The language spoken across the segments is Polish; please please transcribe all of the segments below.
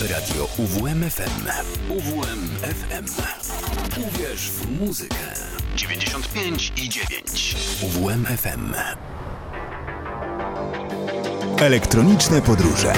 Radio UWMFM. UWMFM. Uwierz w muzykę. 95 i 9. UWMFM. Elektroniczne podróże.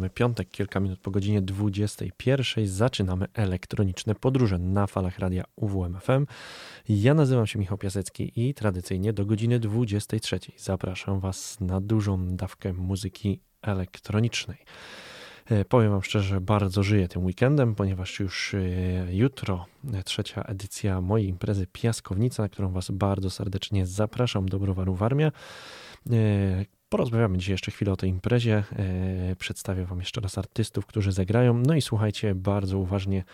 Mamy piątek, kilka minut po godzinie 21. Zaczynamy elektroniczne podróże na falach radia UWMFM. Ja nazywam się Michał Piasecki i tradycyjnie do godziny 23 zapraszam Was na dużą dawkę muzyki elektronicznej. E, powiem Wam szczerze, bardzo żyję tym weekendem, ponieważ już e, jutro e, trzecia edycja mojej imprezy Piaskownica, na którą Was bardzo serdecznie zapraszam do Browaru Warmia. Porozmawiamy dzisiaj jeszcze chwilę o tej imprezie. Przedstawię Wam jeszcze raz artystów, którzy zagrają. No i słuchajcie bardzo uważnie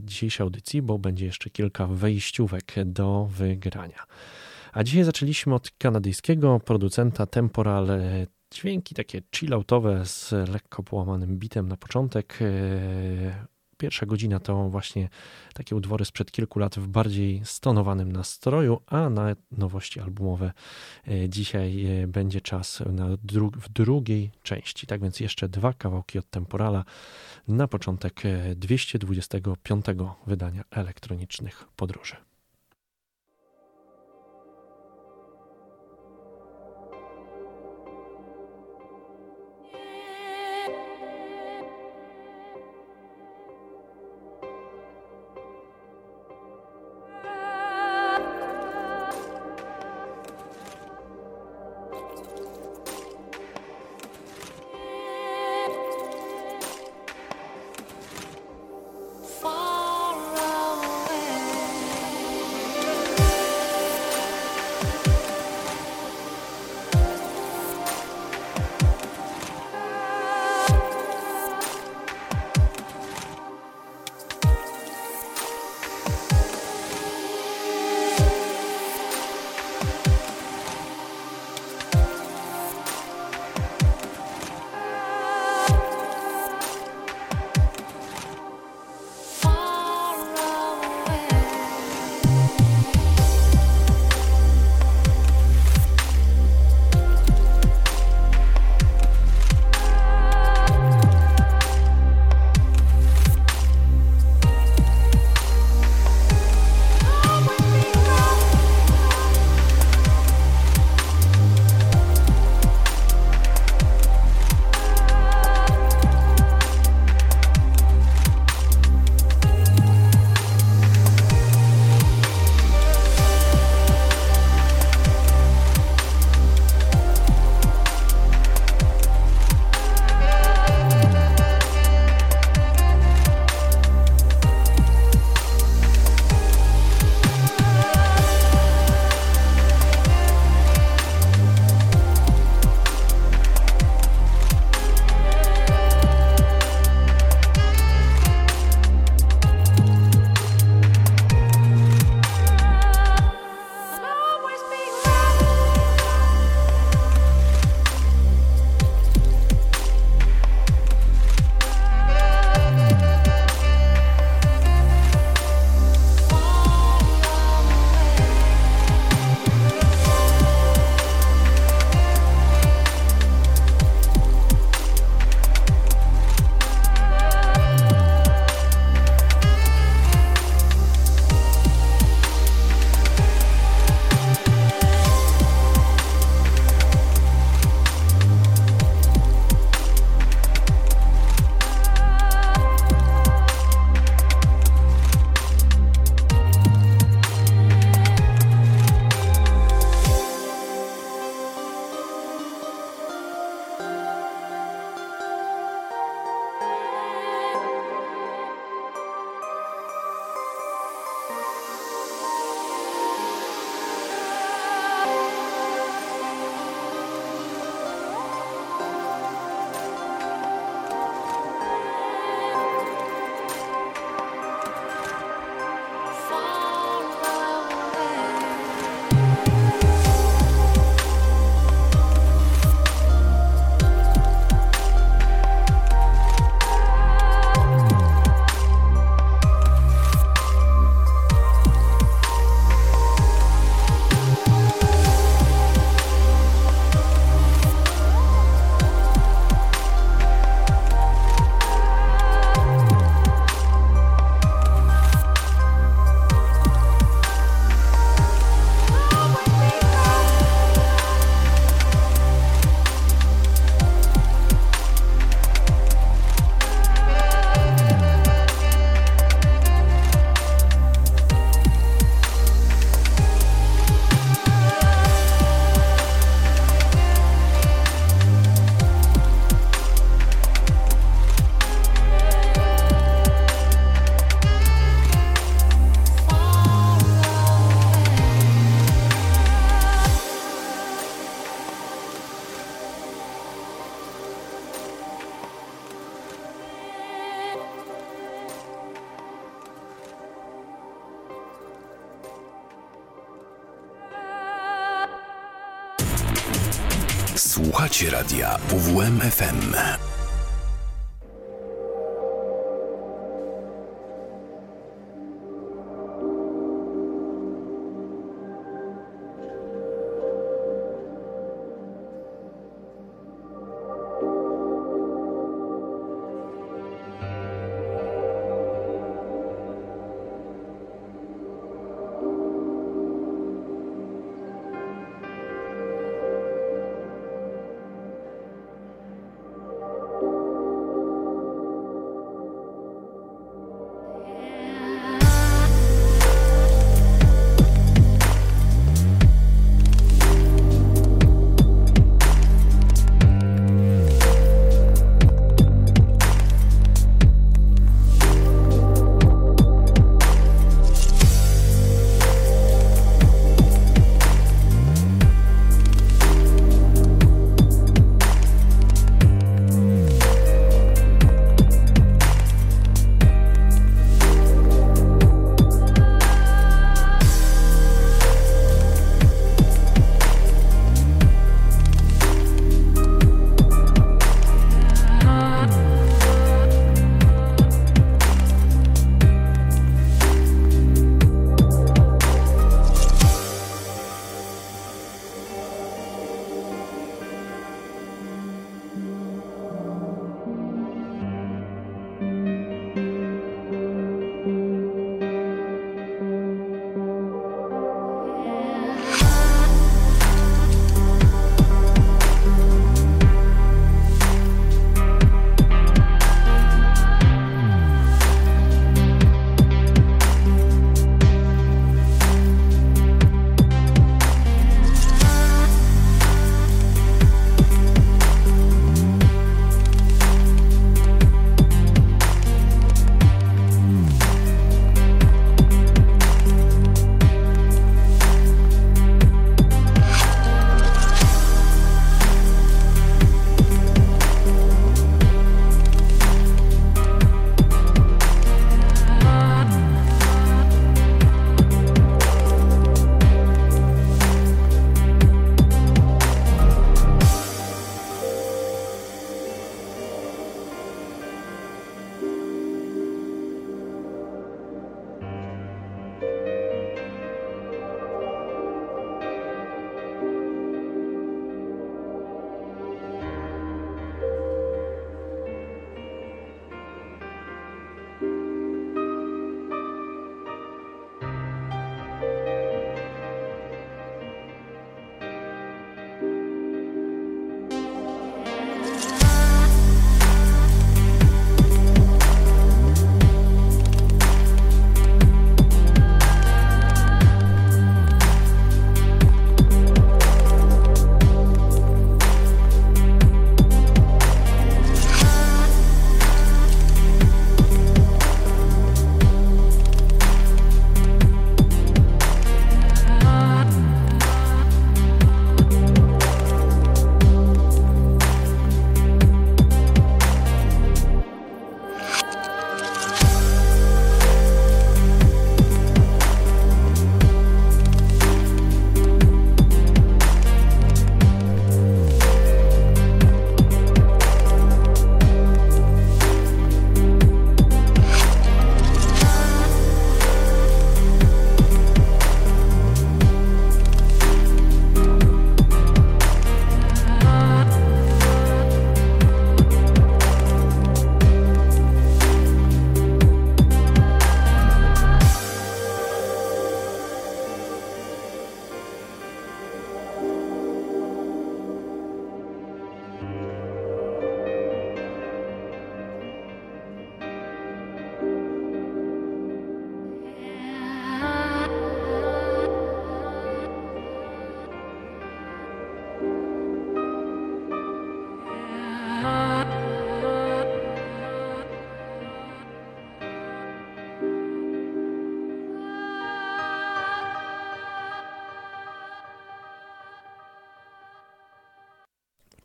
dzisiejszej audycji, bo będzie jeszcze kilka wejściówek do wygrania. A dzisiaj zaczęliśmy od kanadyjskiego producenta Temporal Dźwięki takie chilloutowe z lekko połamanym bitem na początek. E, pierwsza godzina to właśnie takie utwory sprzed kilku lat w bardziej stonowanym nastroju, a na nowości albumowe e, dzisiaj e, będzie czas dru w drugiej części. Tak więc jeszcze dwa kawałki od Temporala na początek 225 wydania elektronicznych podróży. Słuchacie radia UWM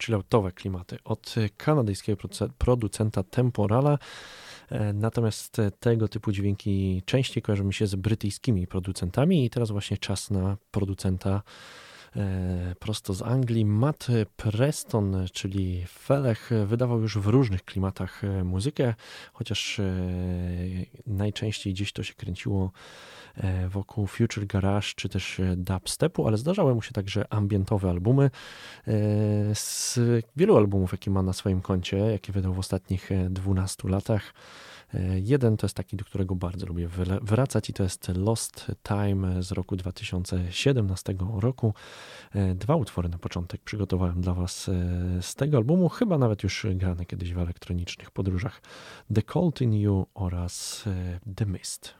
Chilloutowe klimaty od kanadyjskiego producenta Temporala. E, natomiast tego typu dźwięki częściej kojarzą mi się z brytyjskimi producentami i teraz właśnie czas na producenta prosto z Anglii. Matt Preston, czyli Felech, wydawał już w różnych klimatach e, muzykę, chociaż e, najczęściej gdzieś to się kręciło wokół Future Garage czy też dubstepu, ale zdarzały mu się także ambientowe albumy. Z wielu albumów, jakie ma na swoim koncie, jakie wydał w ostatnich 12 latach, E, jeden to jest taki, do którego bardzo lubię wracać i to jest Lost Time z roku 2017 roku. E, dwa utwory na początek przygotowałem dla Was e, z tego albumu, chyba nawet już grane kiedyś w elektronicznych podróżach. The Cold in You oraz The Mist.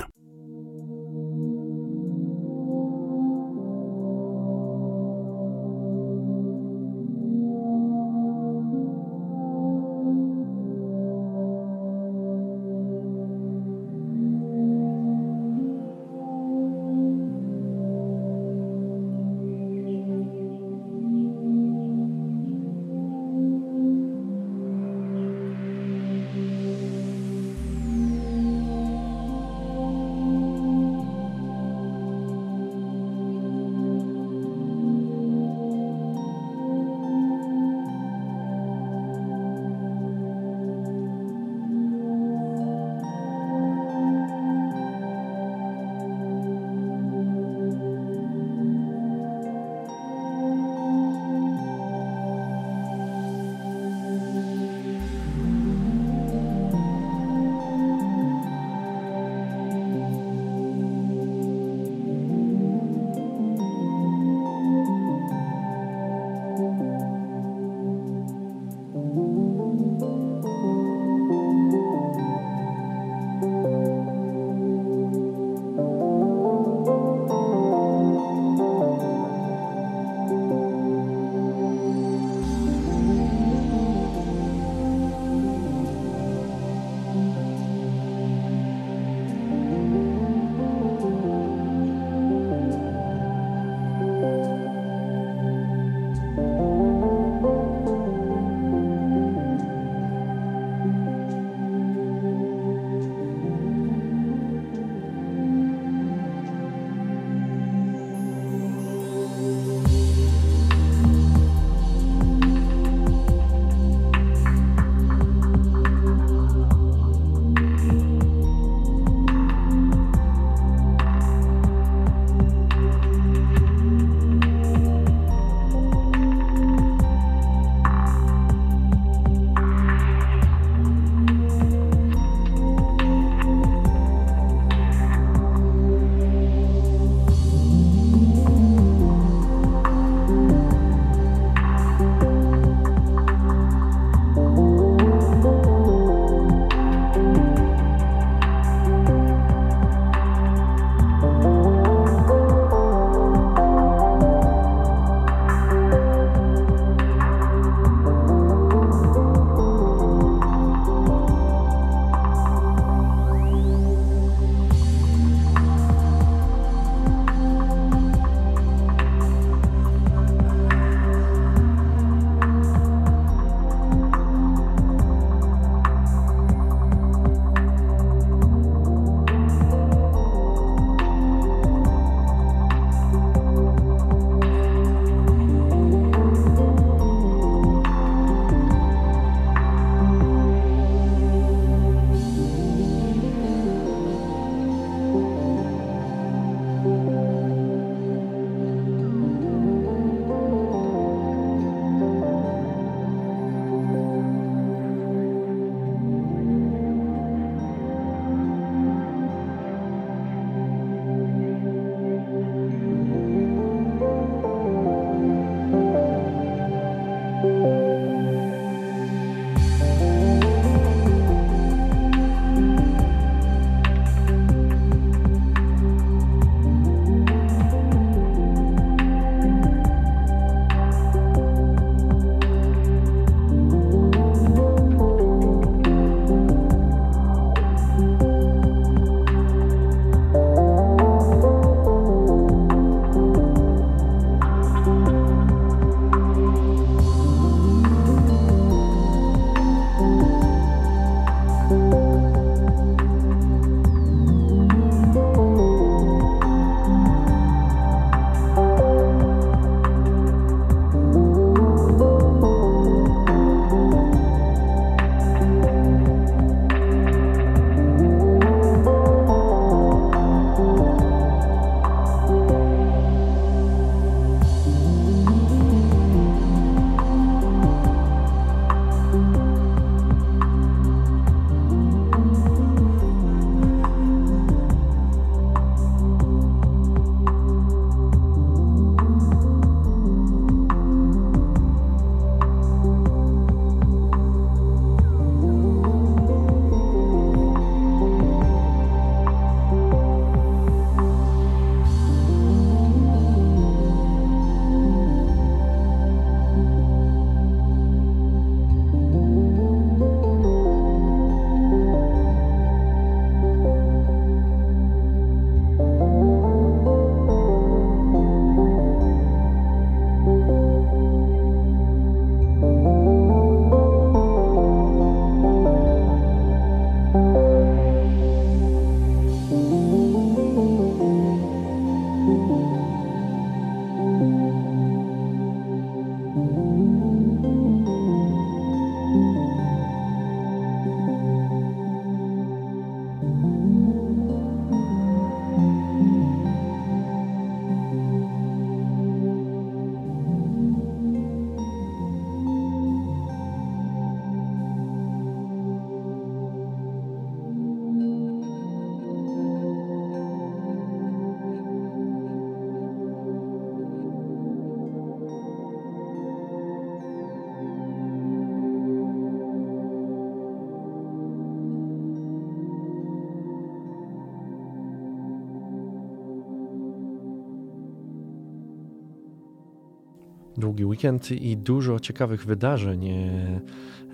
Długi weekend i dużo ciekawych wydarzeń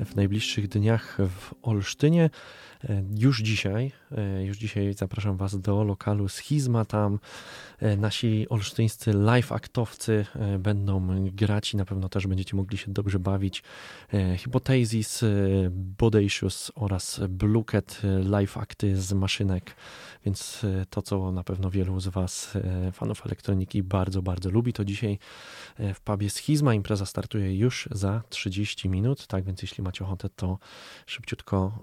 w najbliższych dniach w Olsztynie. E, już dzisiaj, e, już dzisiaj zapraszam Was do lokalu Schizma. Tam e, nasi olsztyńscy live aktowcy będą grać i na pewno też będziecie mogli się dobrze bawić. Hypothesis, Bodacious oraz Bluket live akty z maszynek, więc to, co na pewno wielu z Was, fanów elektroniki, bardzo, bardzo lubi, to dzisiaj w pubie Schizma. Impreza startuje już za 30 minut, tak więc jeśli macie ochotę, to szybciutko,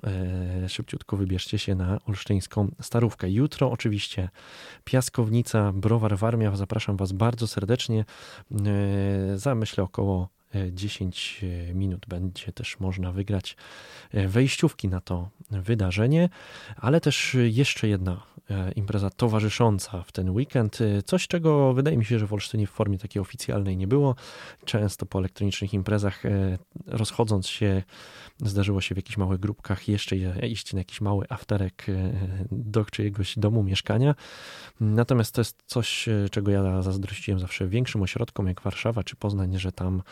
szybciutko szybciutko wybierzcie się na olsztyńską starówkę. Jutro oczywiście Piaskownica, Browar Warmia. Zapraszam Was bardzo serdecznie. E, za myślę około 10 e, minut będzie też można wygrać e, wejściówki na to wydarzenie, ale też jeszcze jedna E, impreza towarzysząca w ten weekend. E, coś, czego wydaje mi się, że w Olsztynie w formie takiej oficjalnej nie było. Często po elektronicznych imprezach e, rozchodząc się zdarzyło się w jakichś małych grupkach jeszcze iść na jakiś mały afterek do czyjegoś domu, mieszkania. Natomiast to jest coś, czego ja zazdrościłem zawsze większym ośrodkom jak Warszawa czy Poznań, że tam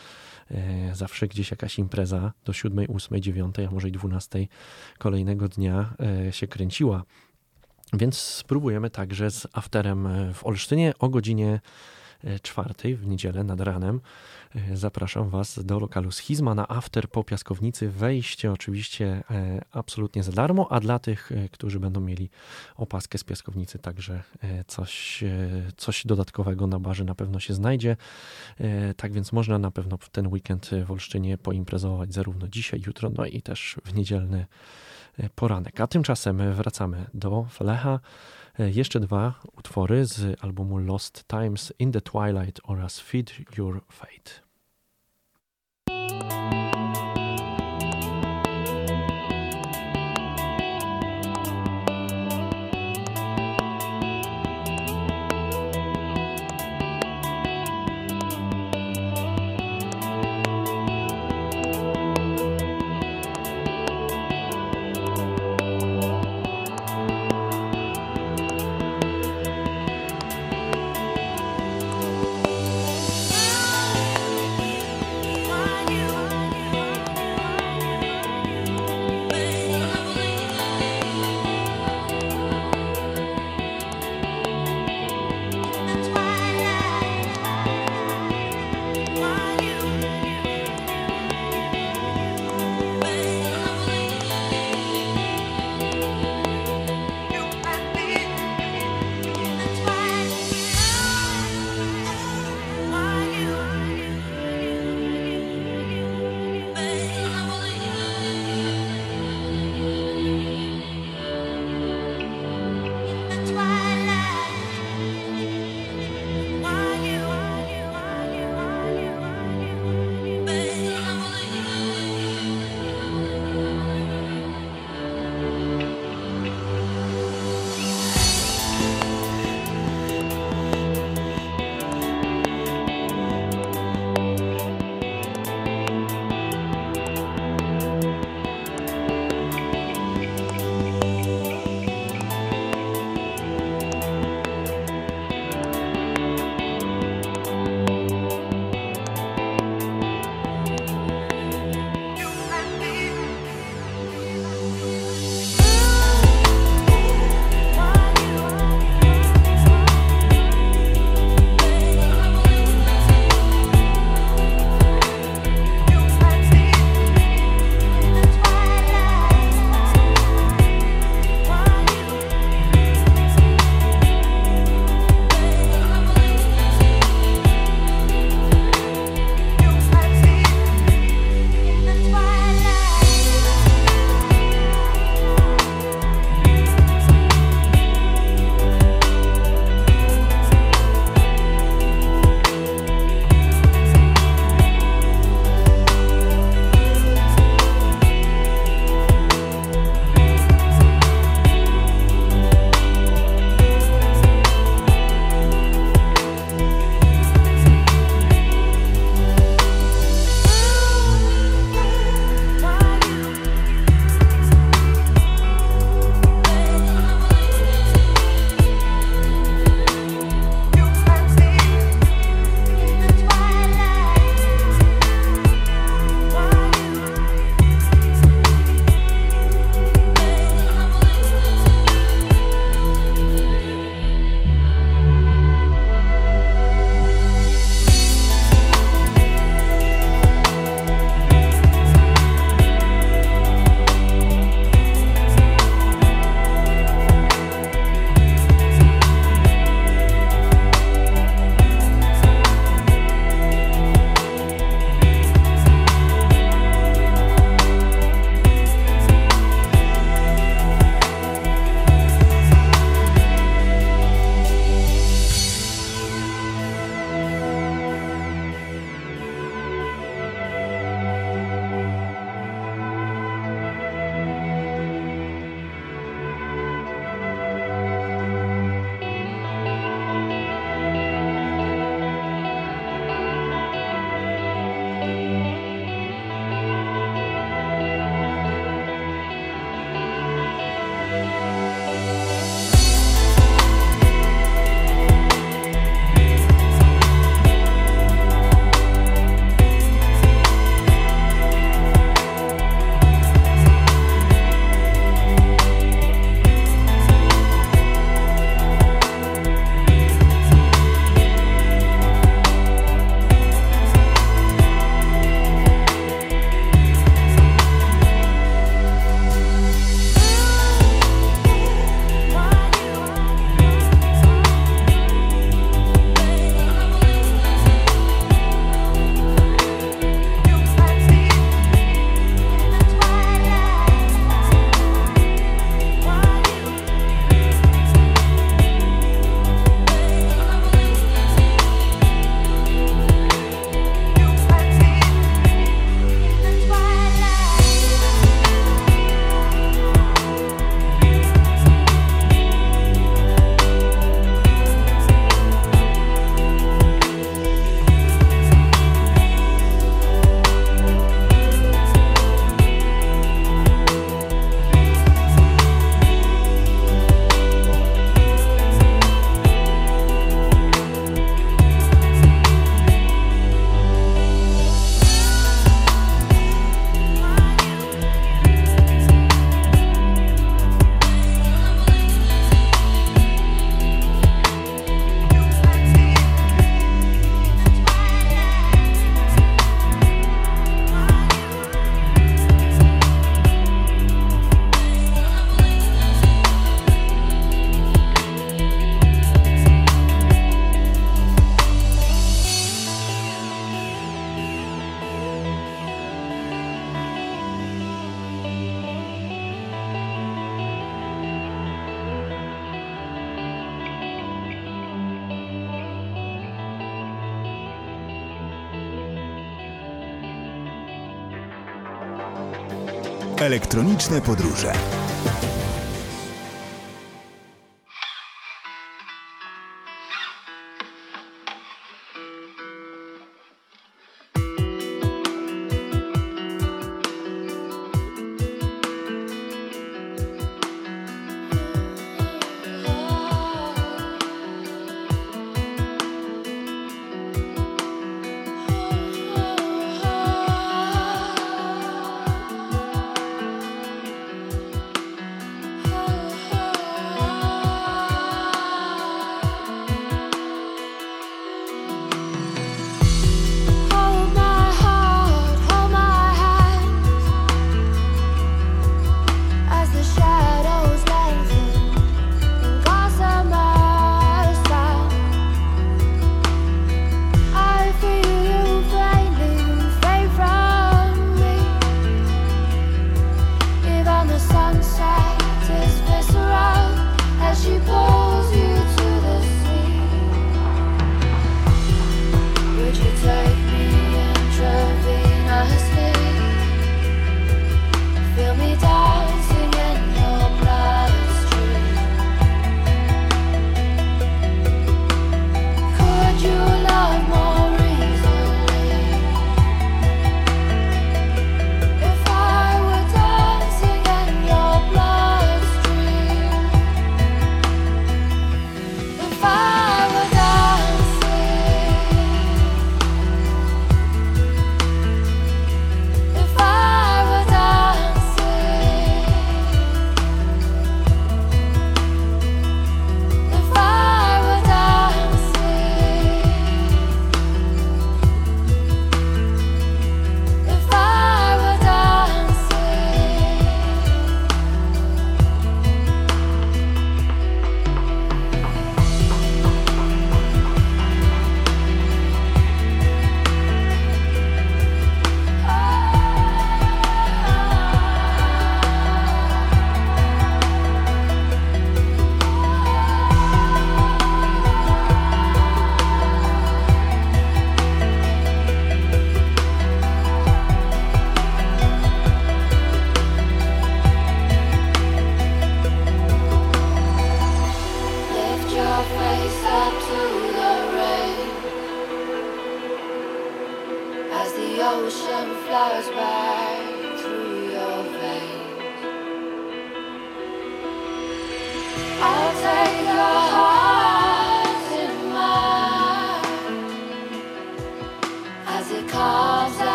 zawsze gdzieś jakaś impreza do 7, 8, 9, a może i 12 kolejnego dnia się kręciła. Więc spróbujemy także z afterem e, w Olsztynie o godzinie e, czwartej w niedzielę nad ranem. E, zapraszam Was do lokalu Schizma na after po piaskownicy. Wejście oczywiście absolutnie za darmo, a dla tych, którzy będą mieli opaskę z piaskownicy, także coś, coś dodatkowego na barze na pewno się znajdzie. Tak więc można na pewno ten weekend w Olsztynie poimprezować zarówno dzisiaj, jutro, no i też w niedzielny poranek. A tymczasem wracamy do Flecha. Jeszcze dwa utwory z albumu Lost Times in the Twilight oraz Feed Your Fate. Elektroniczne podróże.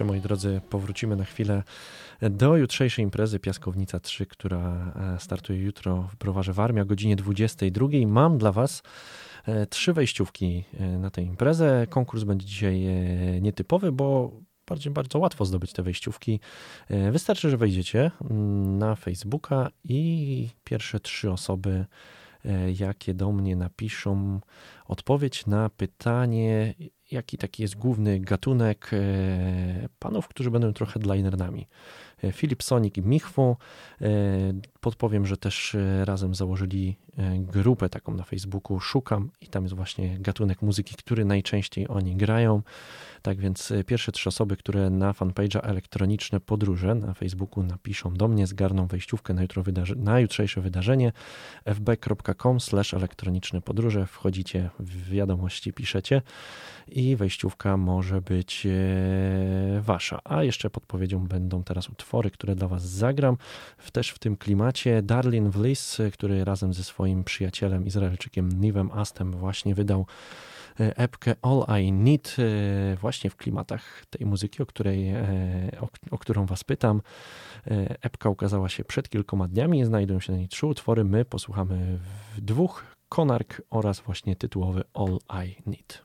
Jeszcze, moi drodzy, powrócimy na chwilę do jutrzejszej imprezy Piaskownica 3, która e, startuje jutro w Browarze Warmia o godzinie 22. Mam dla Was e, trzy wejściówki e, na tę imprezę. Konkurs będzie dzisiaj nietypowy, bo bardziej bardzo łatwo zdobyć te wejściówki. Wystarczy, że wejdziecie mm, na Facebooka i pierwsze trzy osoby, jakie do mnie napiszą odpowiedź na pytanie, jaki taki jest główny gatunek e, panów, którzy będą trochę headlinerami Filip Sonik i Michwu. Podpowiem, że też razem założyli grupę taką na Facebooku Szukam i tam jest właśnie gatunek muzyki, który najczęściej oni grają. Tak więc pierwsze trzy osoby, które na fanpage'a elektroniczne podróże na Facebooku napiszą do mnie, zgarną wejściówkę na, jutro wydarzy- na jutrzejsze wydarzenie fb.com slash elektroniczne podróże. Wchodzicie w wiadomości, piszecie i wejściówka może być e, wasza. A jeszcze podpowiedzią będą teraz utwory, które dla was zagram. Też w tym klimacie Darlin Vliss, który razem ze swoim przyjacielem Izraelczykiem Nivem Astem właśnie wydał e, epkę All I Need e, właśnie w klimatach tej muzyki, o, której, o, o którą was pytam. Epka ukazała się przed kilkoma dniami, znajdują się na niej trzy utwory. My posłuchamy w dwóch, Konark oraz właśnie tytułowy All I Need.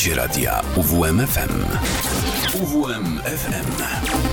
Słuchacie radia UWMFM. UWMFM.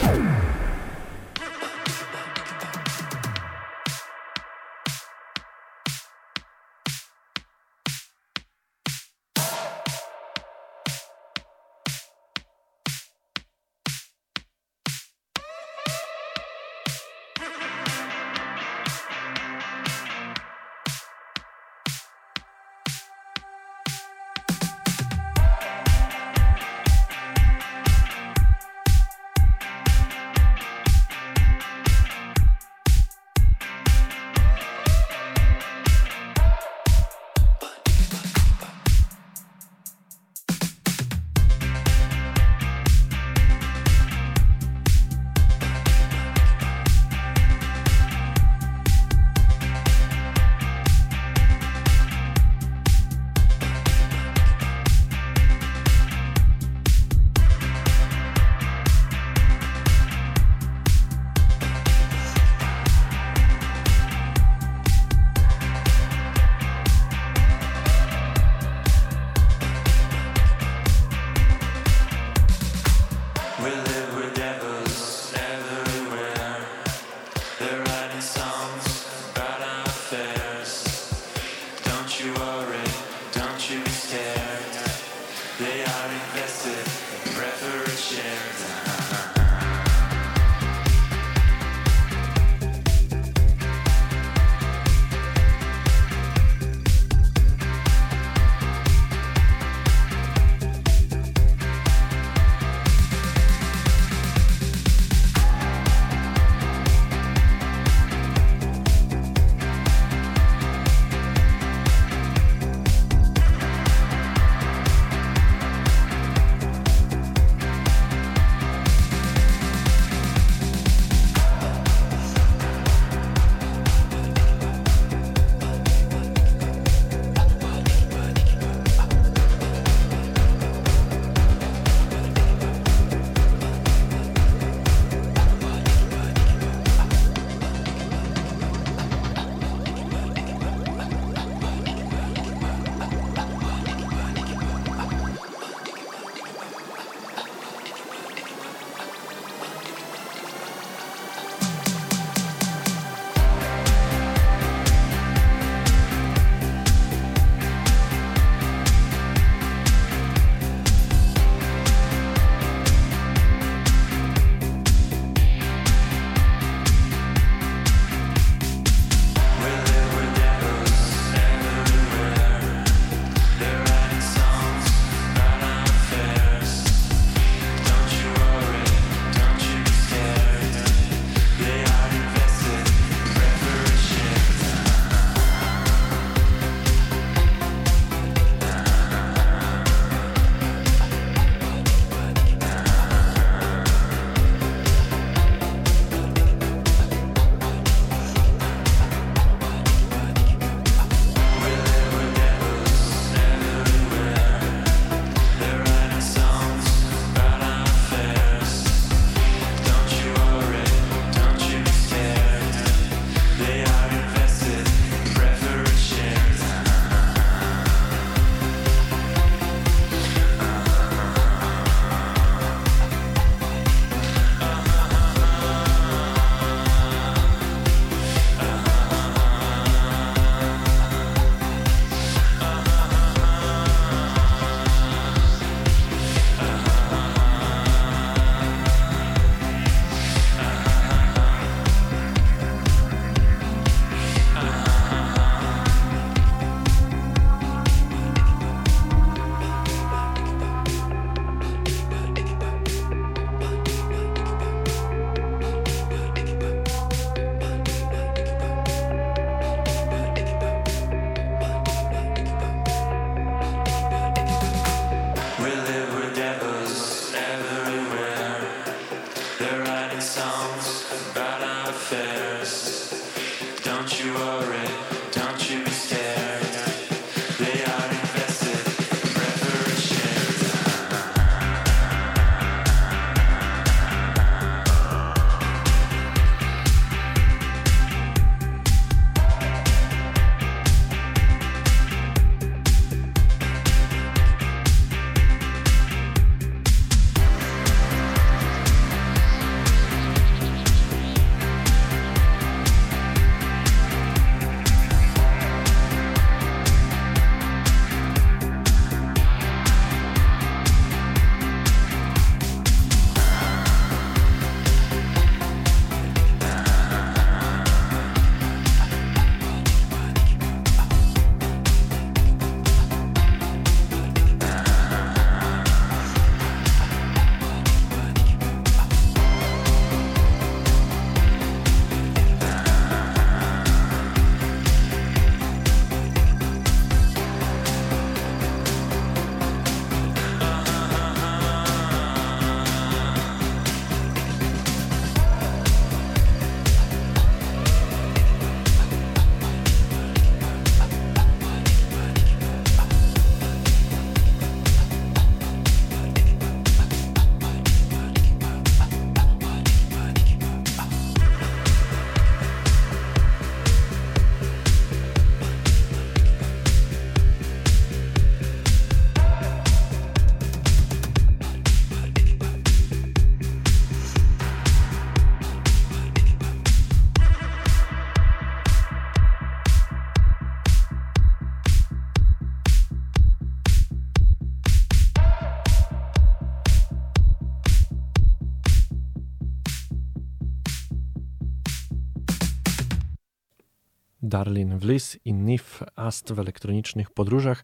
Darlin Vliss i Nif Ast w elektronicznych podróżach.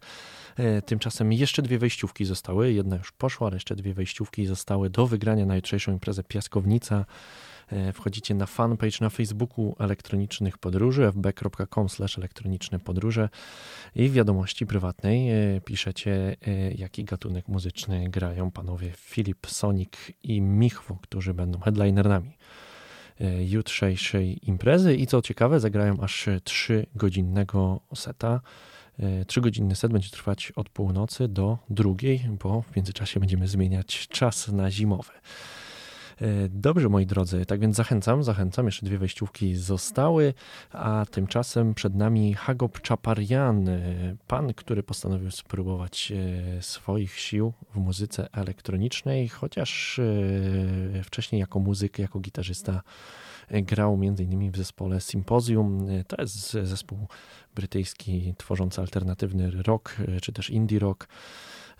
E, tymczasem jeszcze dwie wejściówki zostały. Jedna już poszła, ale jeszcze dwie wejściówki zostały do wygrania na jutrzejszą imprezę Piaskownica. E, wchodzicie na fanpage na Facebooku elektronicznych podróży fb.com elektroniczne podróże i w wiadomości prywatnej e, piszecie jaki gatunek muzyczny grają panowie Filip, Sonic i Michwo, którzy będą headlinerami. E, jutrzejszej imprezy i co ciekawe, zagrają aż 3-godzinnego seta. 3-godzinny e, set będzie trwać od północy do drugiej, bo w międzyczasie będziemy zmieniać czas na zimowy. E, dobrze, moi drodzy, tak więc zachęcam, zachęcam. Jeszcze dwie wejściówki zostały, a tymczasem przed nami Hagop Czaparian, e, pan, który postanowił spróbować e, swoich sił w muzyce elektronicznej, chociaż wcześniej jako muzyk, jako gitarzysta grał m.in. w zespole Symposium. To jest zespół brytyjski tworzący alternatywny rock, czy też indie rock.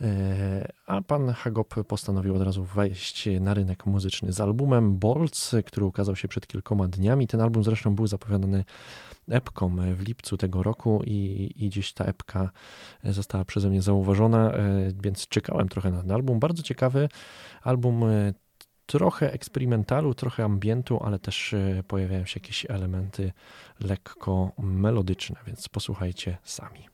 E, a pan Hagop postanowił od razu wejść na rynek muzyczny z albumem Bolts, który ukazał się przed kilkoma dniami. Ten album zresztą był zapowiadany epką w lipcu tego roku i, i gdzieś ta epka została przeze mnie zauważona, e, więc czekałem trochę na ten album. Bardzo ciekawy album, e, trochę eksperymentalu, trochę ambientu, ale też pojawiają się jakieś elementy lekko melodyczne, więc posłuchajcie sami.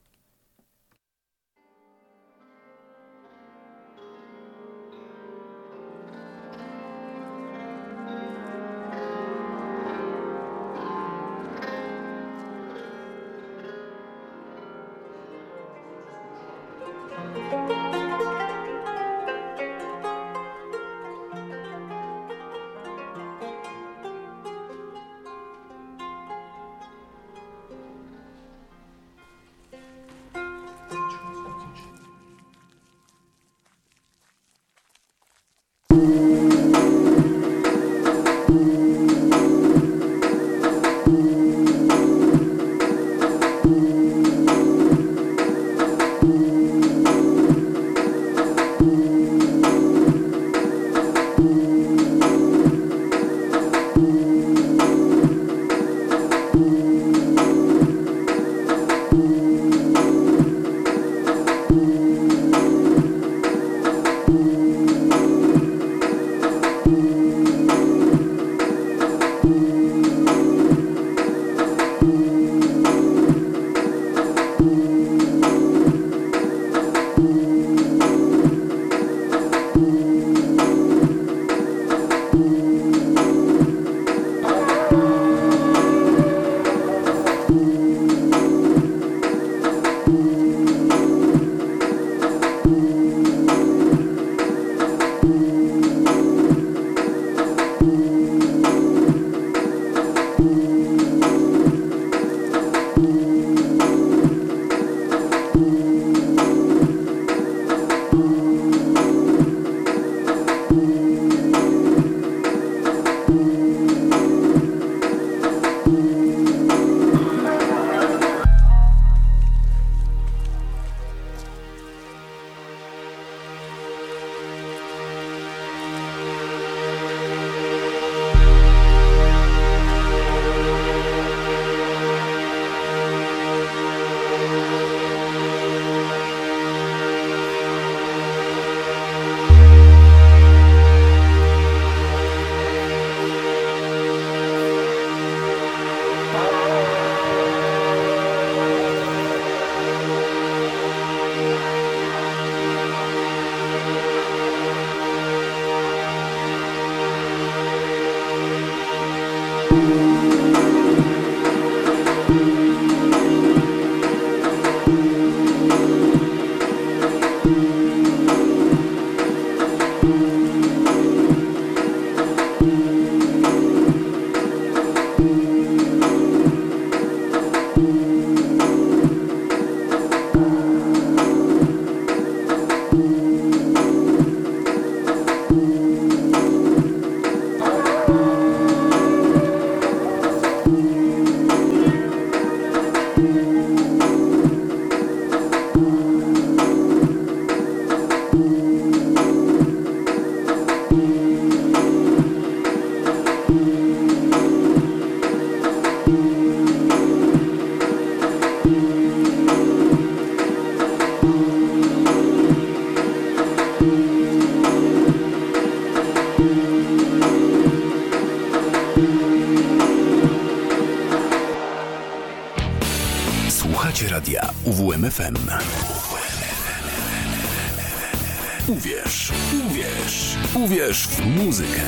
Uwierz, uwierz, uwierz w muzykę.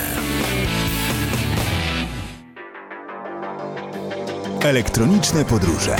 Elektroniczne podróże.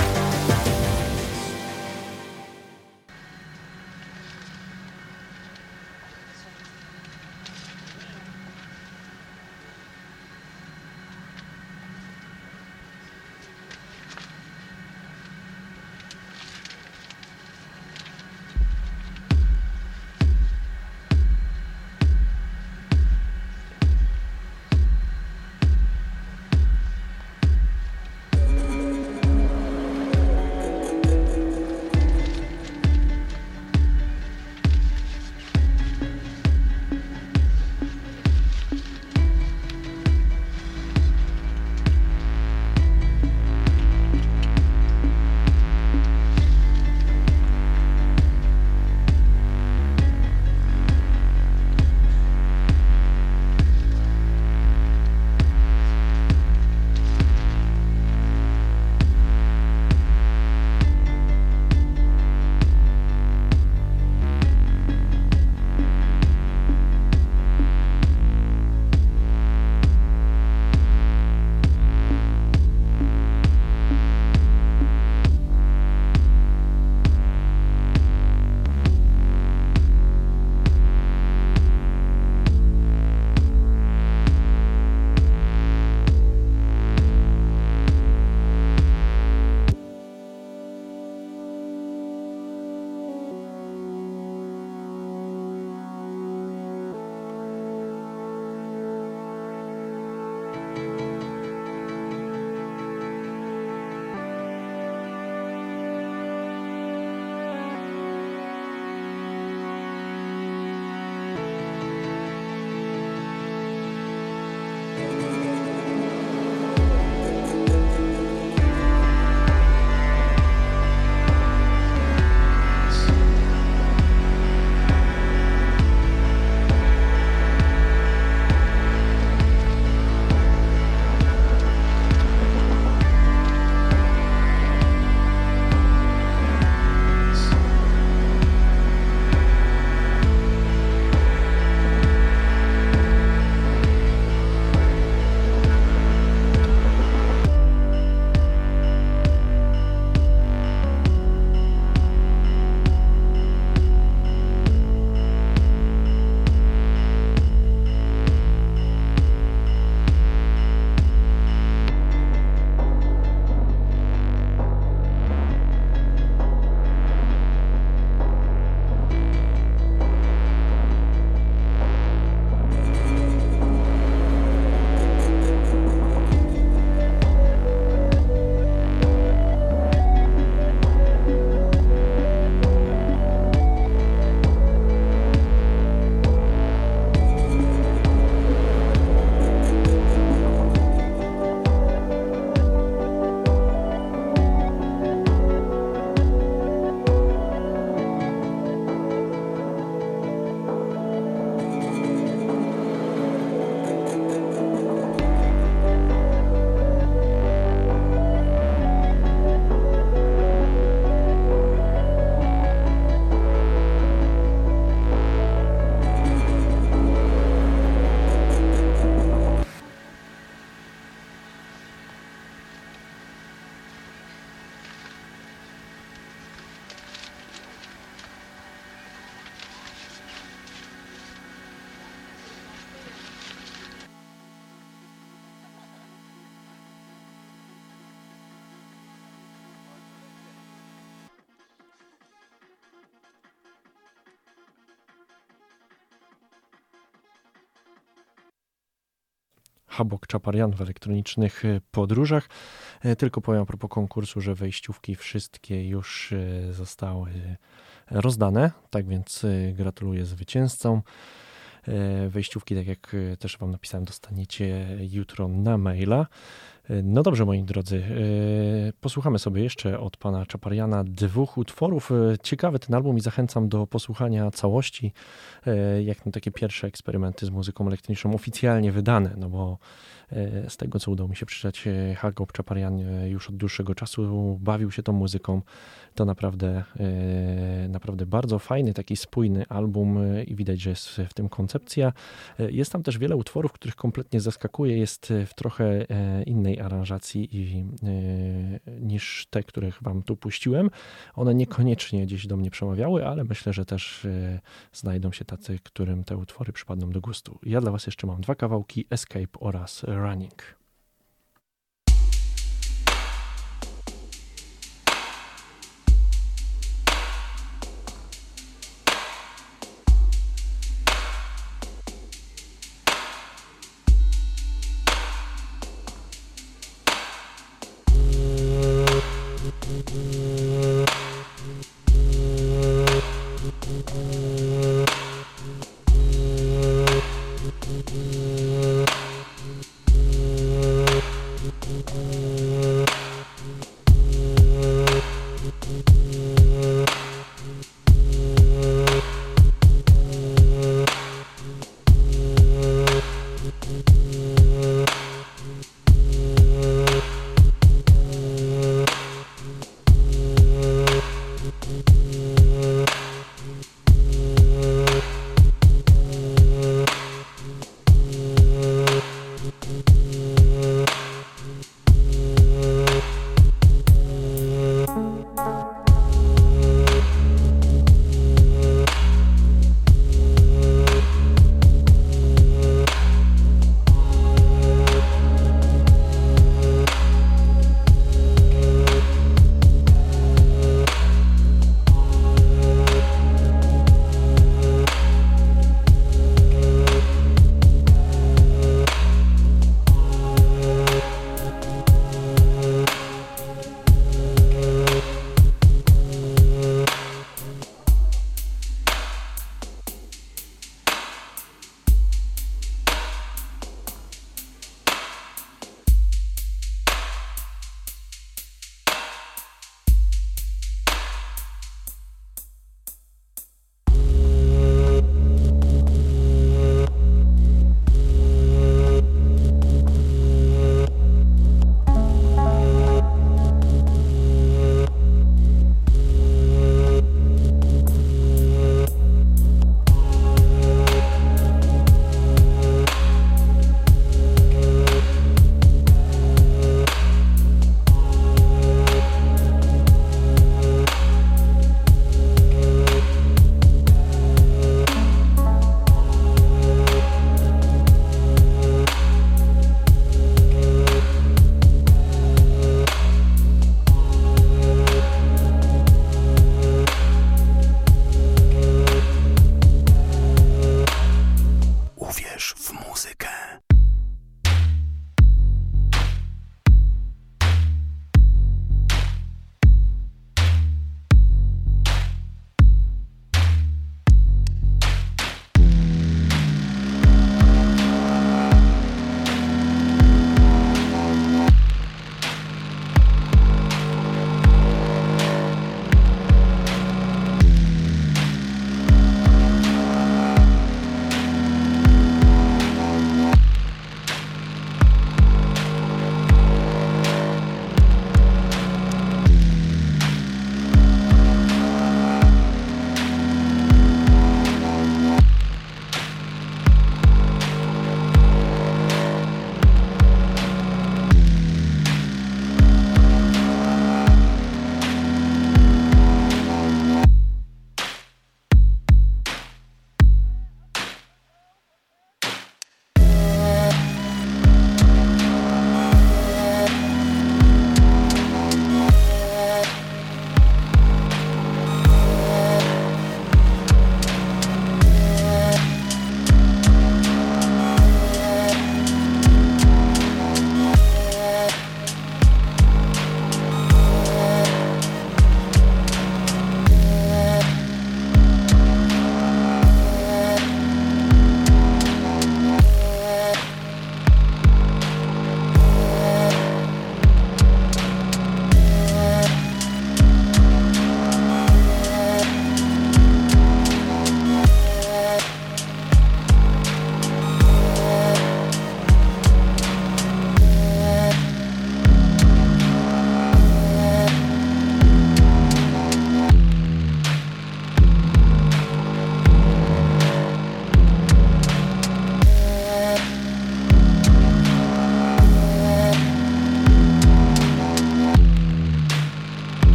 Habok Czaparian w elektronicznych e, podróżach. E, tylko powiem a propos konkursu, że wejściówki wszystkie już e, zostały rozdane, tak więc gratuluję zwycięzcom. Wejściówki, tak jak też Wam napisałem, dostaniecie jutro na maila. No dobrze, moi drodzy, posłuchamy sobie jeszcze od pana Czapariana dwóch utworów. Ciekawy ten album i zachęcam do posłuchania całości, jak na takie pierwsze eksperymenty z muzyką elektroniczną oficjalnie wydane, no bo Z tego, co udało mi się przeczytać, Hagop Czaparian już od dłuższego czasu bawił się tą muzyką. To naprawdę, naprawdę bardzo fajny, taki spójny album i widać, że jest w tym koncepcja. Jest tam też wiele utworów, których kompletnie zaskakuje. Jest w trochę innej aranżacji i, niż te, których wam tu puściłem. One niekoniecznie gdzieś do mnie przemawiały, ale myślę, że też znajdą się tacy, którym te utwory przypadną do gustu. Ja dla Was jeszcze mam dwa kawałki: Escape oraz Running.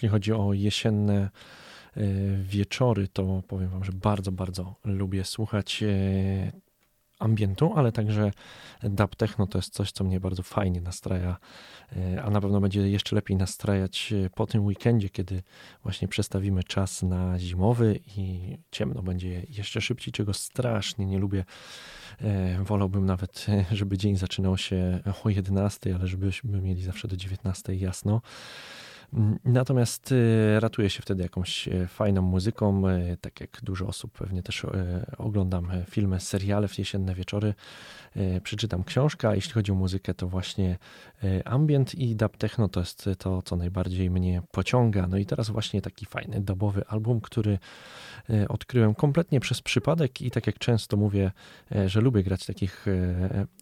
Jeśli chodzi o jesienne wieczory, to powiem Wam, że bardzo, bardzo lubię słuchać ambientu, ale także dub techno to jest coś, co mnie bardzo fajnie nastraja, e, a na pewno będzie jeszcze lepiej nastrajać e, po tym weekendzie, kiedy właśnie przestawimy czas na zimowy i ciemno będzie jeszcze szybciej, czego strasznie nie lubię. E, wolałbym nawet, żeby dzień zaczynał się o 11, ale żebyśmy mieli zawsze do 19 jasno. Natomiast y, ratuje się wtedy jakąś e, fajną muzyką, e, tak jak dużo osób pewnie też oglądam filmy, seriale w jesienne wieczory, przeczytam książkę, jeśli chodzi o muzykę, to właśnie ambient i dub techno to jest to, co najbardziej mnie pociąga. No i teraz właśnie taki fajny dubowy album, który odkryłem kompletnie przez przypadek i tak jak często mówię, że lubię grać takich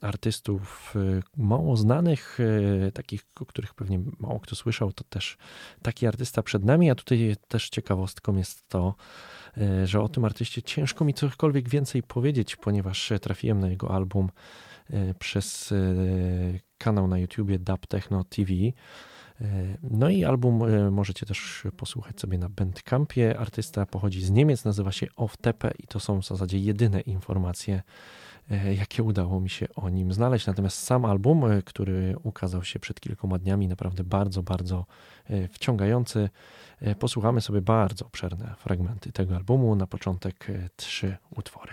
artystów mało znanych, takich, o których pewnie mało kto słyszał, to też taki artysta przed nami, a tutaj też ciekawostką jest to, e, że o tym artyście ciężko mi cokolwiek więcej powiedzieć, ponieważ trafiłem na jego album e, przez e, kanał na YouTubie Dub Techno TV. No i album możecie też posłuchać sobie na Bandcampie. Artysta pochodzi z Niemiec, nazywa się Off Tepe i to są w zasadzie jedyne informacje, E, jakie udało mi się o nim znaleźć. Natomiast sam album, e, który ukazał się przed kilkoma dniami, naprawdę bardzo, bardzo e, wciągający. Posłuchamy sobie bardzo obszerne fragmenty tego albumu. Na początek trzy utwory.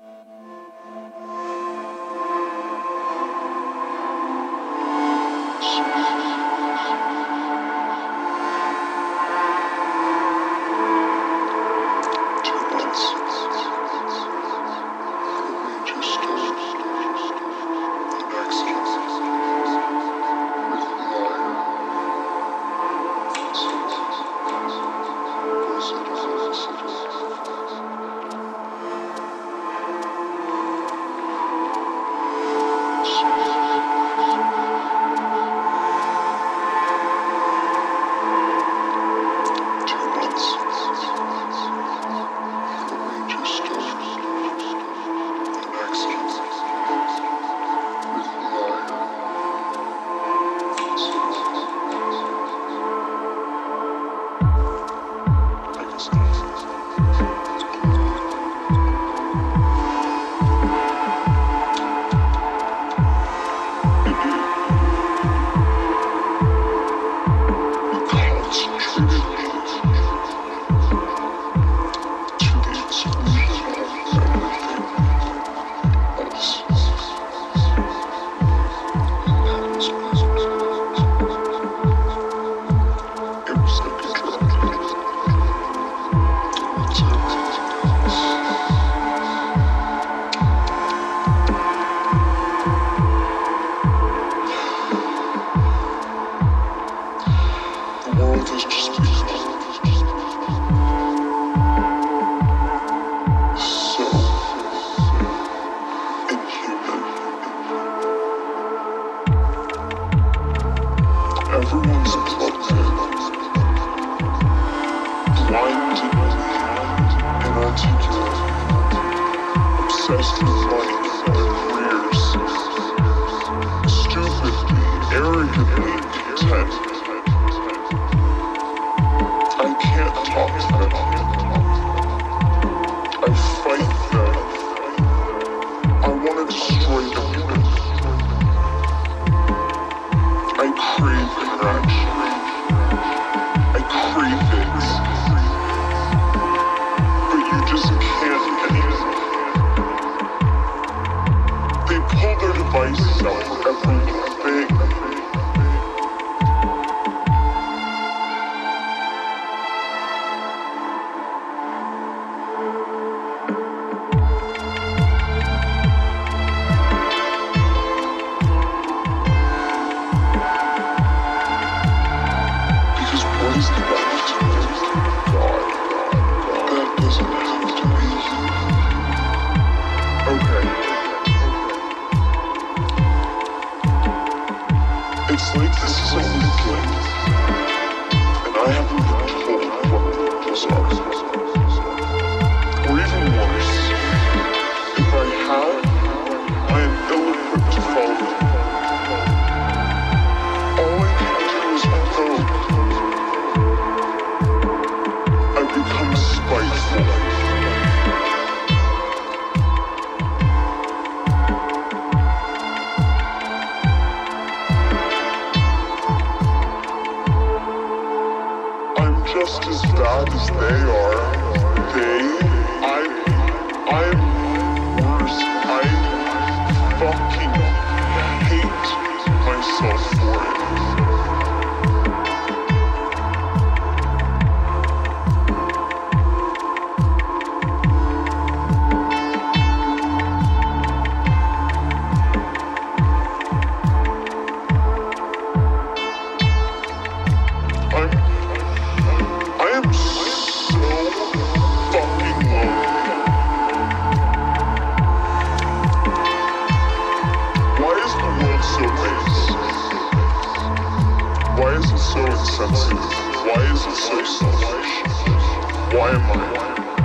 Why am I? Why am I?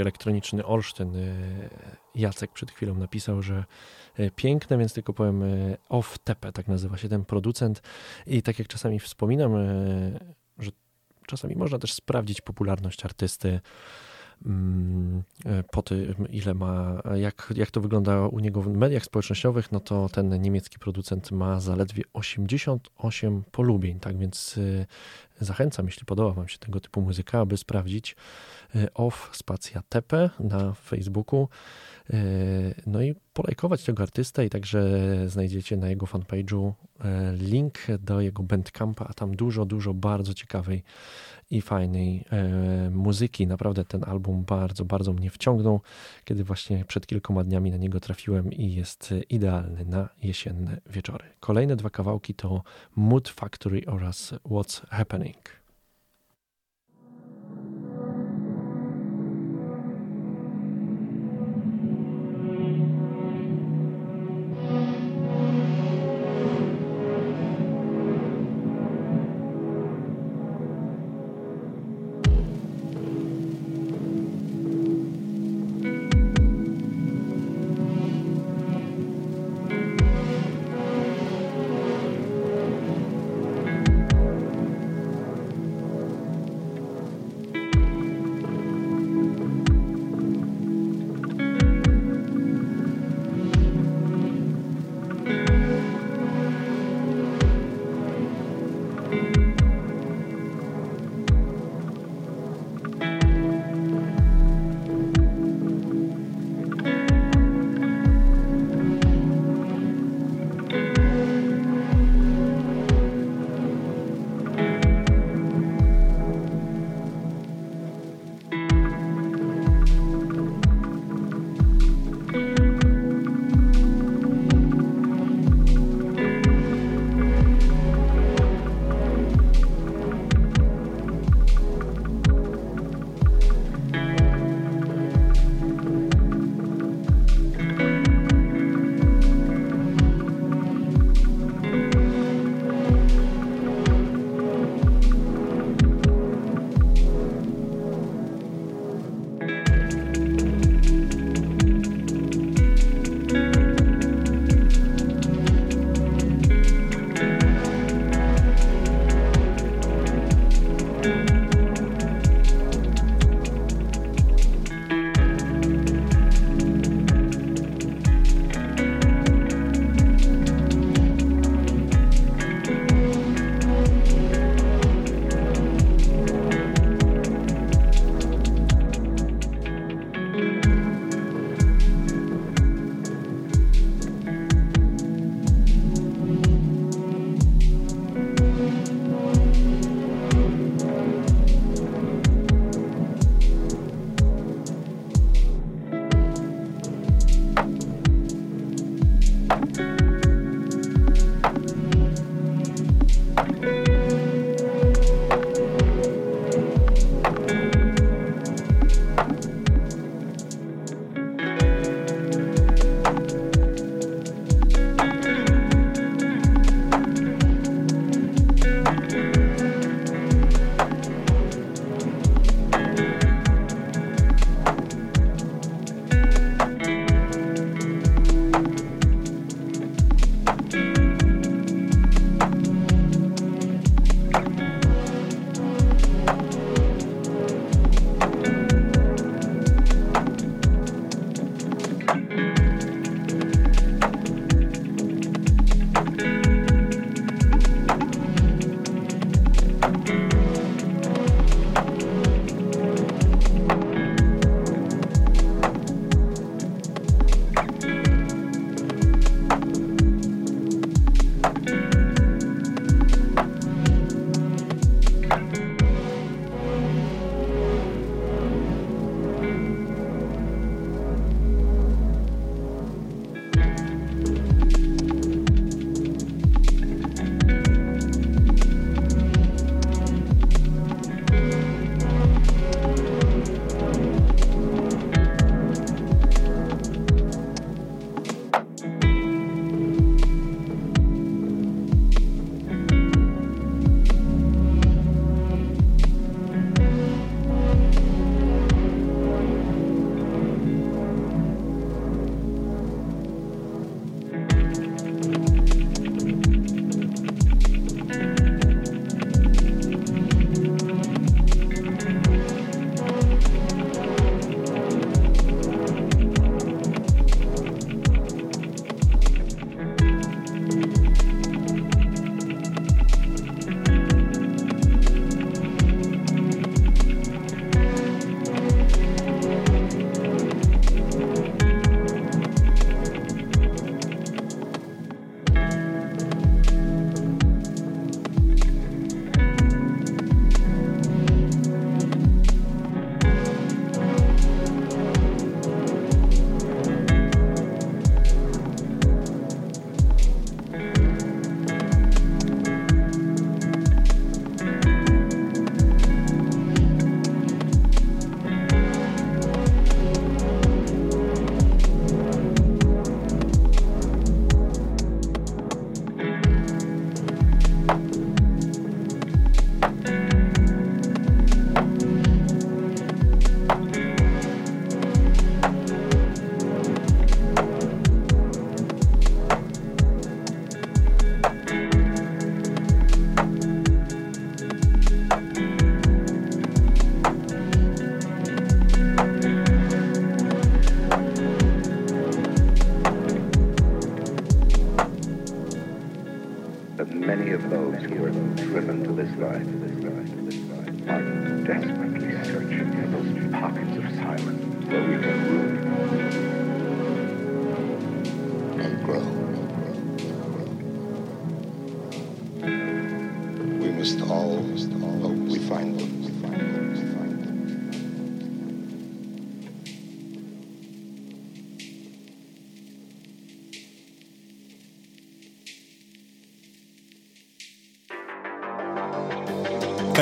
Elektroniczny Olsztyn. Jacek przed chwilą napisał, że piękne, więc tylko powiem Off Tepe, tak nazywa się ten producent. I tak jak czasami wspominam, że czasami można też sprawdzić popularność artysty Mm, po tym, ile ma, jak, jak to wygląda u niego w mediach społecznościowych, no to ten niemiecki producent ma zaledwie 88 polubień, tak więc zachęcam, jeśli podoba Wam się tego typu muzyka, aby sprawdzić off spacja tepe na Facebooku, no i polajkować tego artystę i także znajdziecie na jego fanpage'u link do jego bandcampa, a tam dużo, dużo bardzo ciekawej i fajnej muzyki. Naprawdę ten album bardzo, bardzo mnie wciągnął, kiedy właśnie przed kilkoma dniami na niego trafiłem i jest idealny na jesienne wieczory. Kolejne dwa kawałki to Mood Factory oraz What's Happening.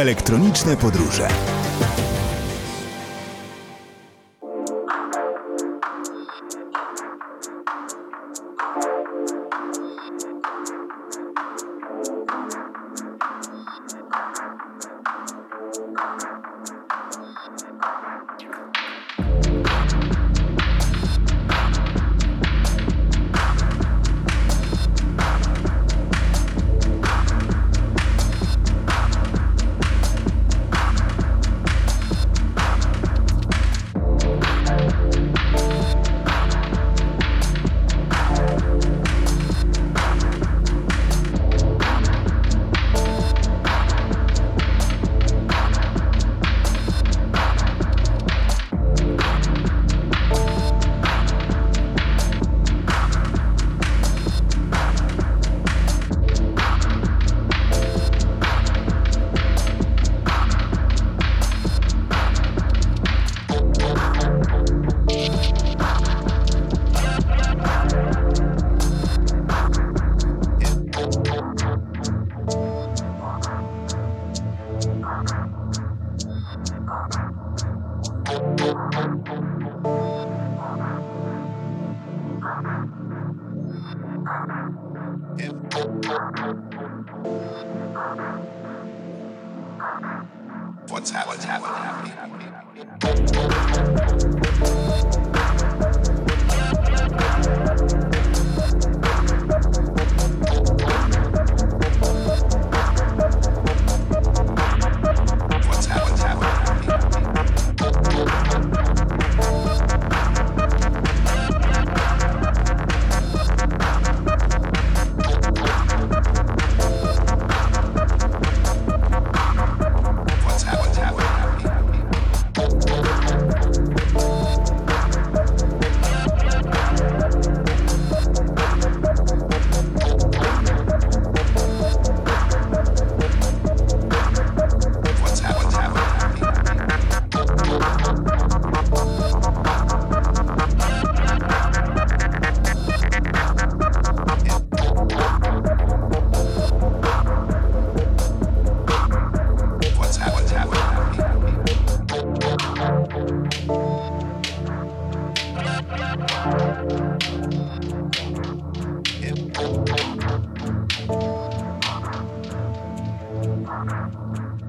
Elektroniczne podróże.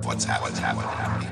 What's happening? happening?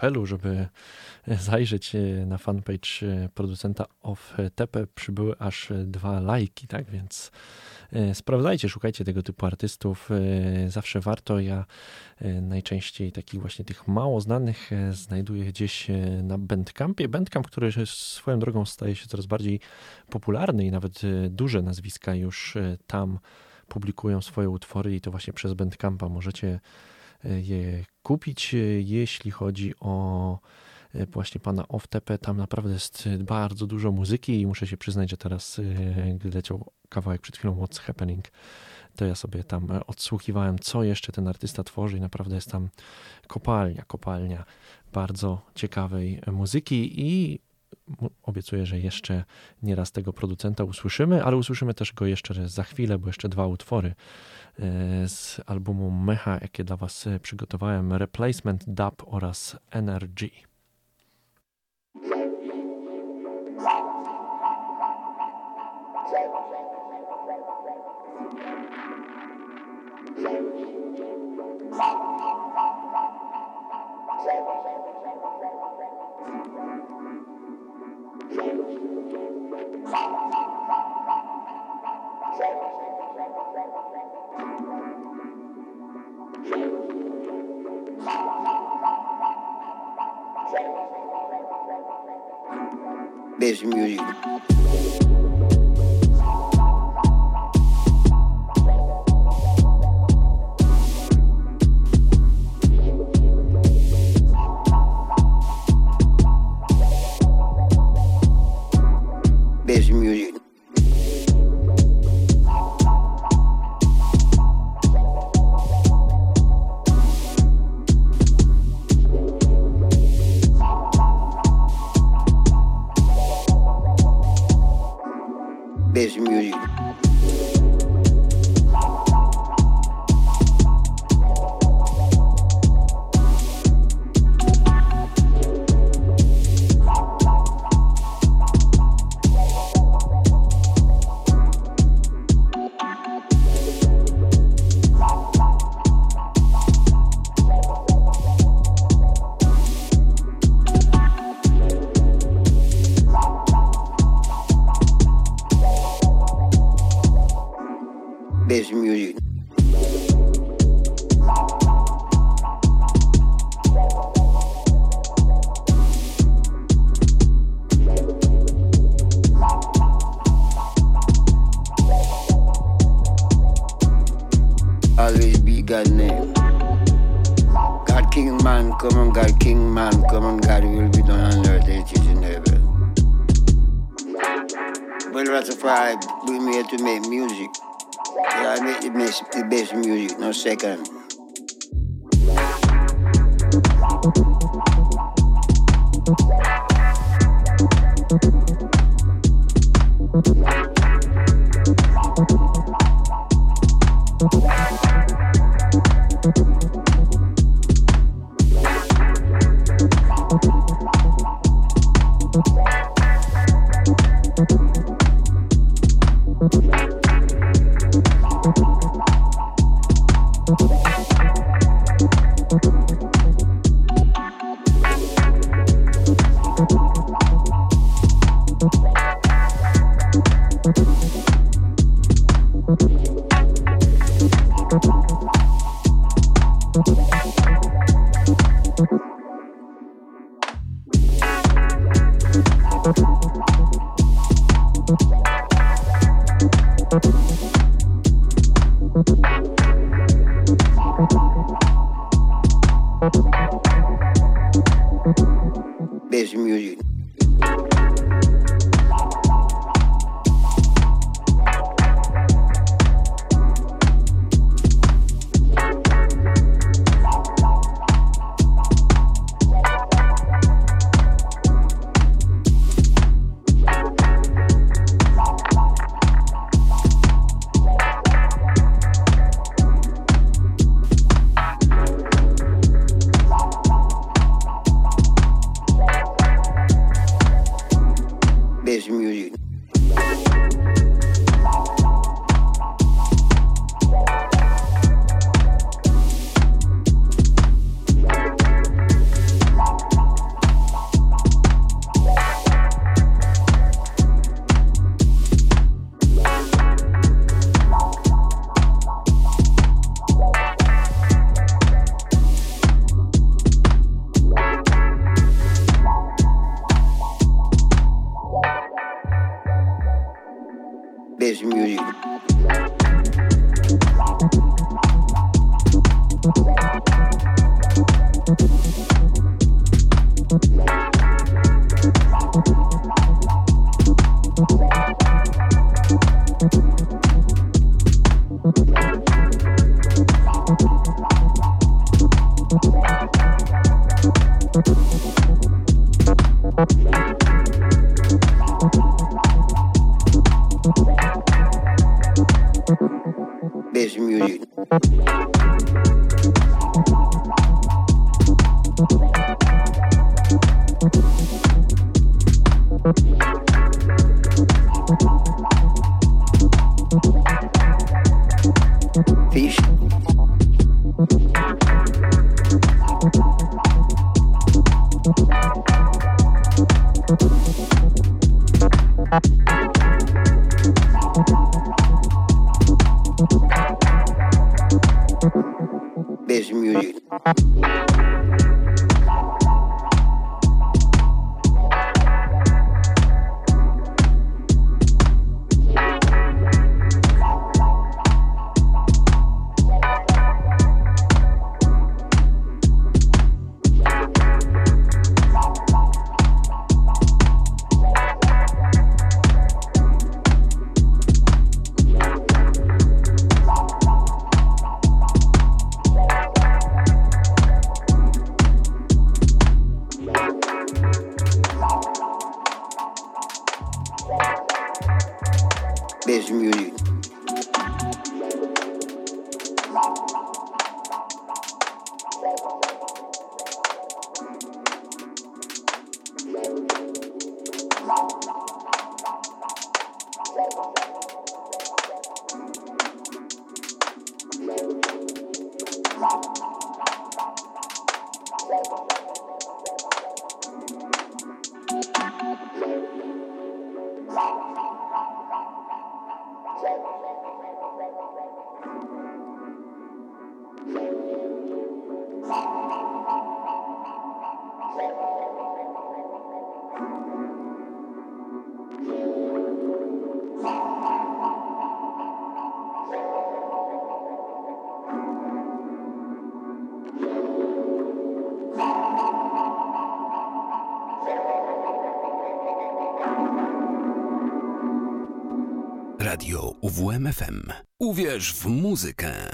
Apelu, żeby zajrzeć na fanpage producenta of Tepe, przybyły aż dwa lajki, tak więc E, sprawdzajcie, szukajcie tego typu artystów. E, zawsze warto. Ja e, najczęściej takich właśnie tych mało znanych znajduję gdzieś na Bandcampie. Bandcamp, który swoją drogą staje się coraz bardziej popularny i nawet duże nazwiska już tam publikują swoje utwory i to właśnie przez Bandcampa możecie je kupić. Jeśli chodzi o właśnie pana Oftepe, tam naprawdę jest bardzo dużo muzyki i muszę się przyznać, że teraz, gdy leciał kawałek przed chwilą What's Happening, to ja sobie tam e, odsłuchiwałem, co jeszcze ten artysta tworzy i naprawdę jest tam kopalnia, kopalnia bardzo ciekawej muzyki i obiecuję, że jeszcze nieraz tego producenta usłyszymy, ale usłyszymy też go jeszcze za chwilę, bo jeszcze dwa utwory e, z albumu Mecha, jakie dla Was przygotowałem, Replacement Dub oraz Energy. Bitch music. best music. Bass music. Uwierz w muzykę.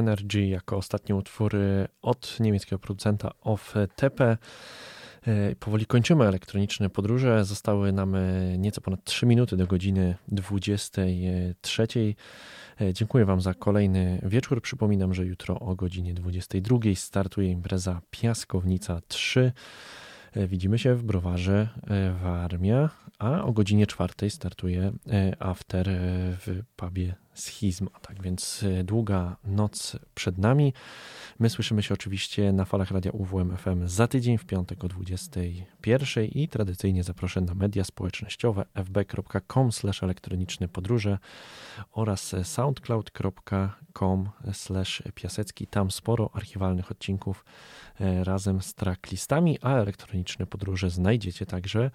Energy jako ostatni utwór y, od niemieckiego producenta Off Tepe. Y, Powoli kończymy elektroniczne podróże. Zostały nam y, nieco ponad 3 minuty do godziny 23. Y, Dziękuję Wam za kolejny wieczór. Przypominam, że jutro o godzinie 22 startuje impreza Piaskownica 3. E, Widzimy się w browarze Warmia, a o godzinie czwartej startuje e, after e, w pubie Schizma. Tak więc e, długa noc przed nami. My słyszymy się oczywiście na falach radia UWM FM za tydzień w piątek o 21 i tradycyjnie zaproszę na media społecznościowe fb.com elektroniczne podróże oraz soundcloud.com piasecki. Tam sporo archiwalnych odcinków razem z tracklistami, a elektroniczne podróże znajdziecie także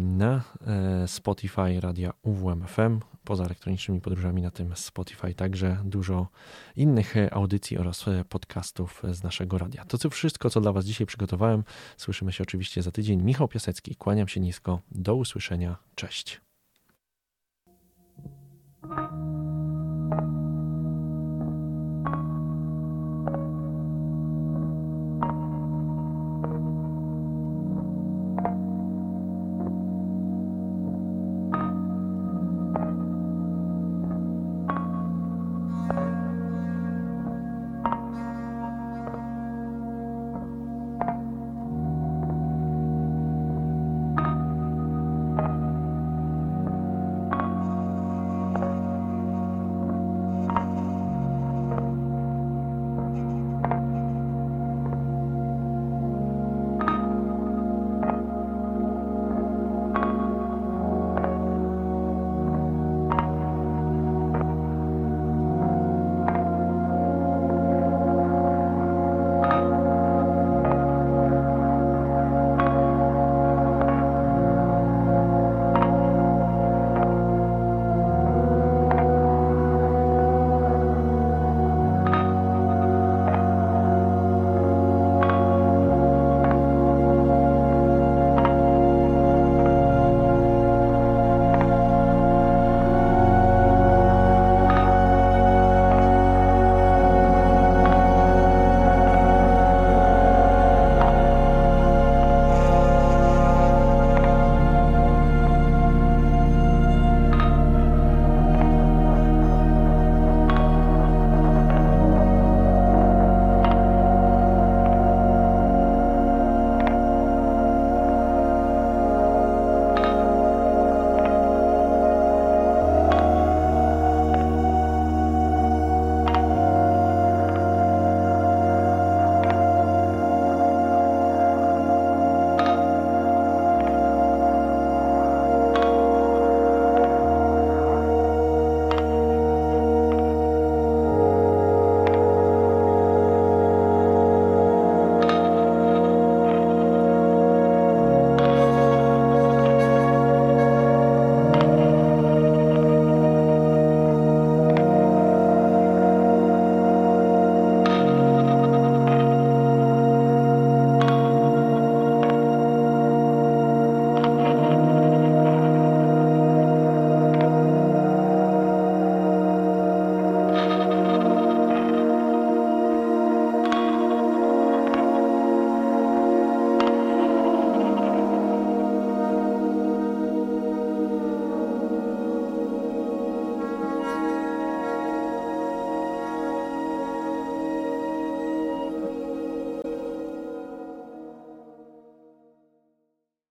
na e, Spotify Radia UWMFM. Poza elektronicznymi podróżami na tym Spotify także dużo innych e, audycji oraz e, podcastów z naszego radia. To co wszystko, co dla Was dzisiaj przygotowałem. Słyszymy się oczywiście za tydzień. Michał Piasecki, kłaniam się nisko. Do usłyszenia. Cześć.